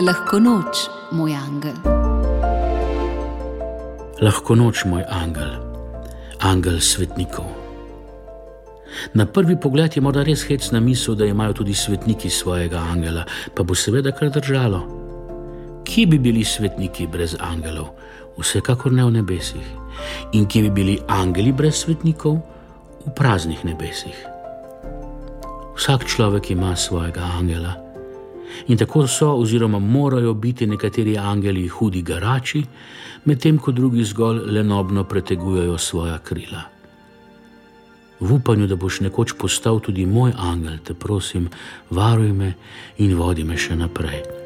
Lahko noč, moj angel. Lahko noč, moj angel, angel svetnikov. Na prvi pogled je morda res hecna misel, da imajo tudi svetniki svojega angela, pa bo seveda kar držalo. Kje bi bili svetniki brez angelov? Vsekakor ne v nebesih. In kje bi bili angeli brez svetnikov? V praznih nebesih. Vsak človek ima svojega angela. In tako so, oziroma morajo biti nekateri angeli hudi garači, medtem ko drugi zgolj lenobno pretegujejo svoja krila. V upanju, da boš nekoč postal tudi moj angel, te prosim, varuj me in vodi me še naprej.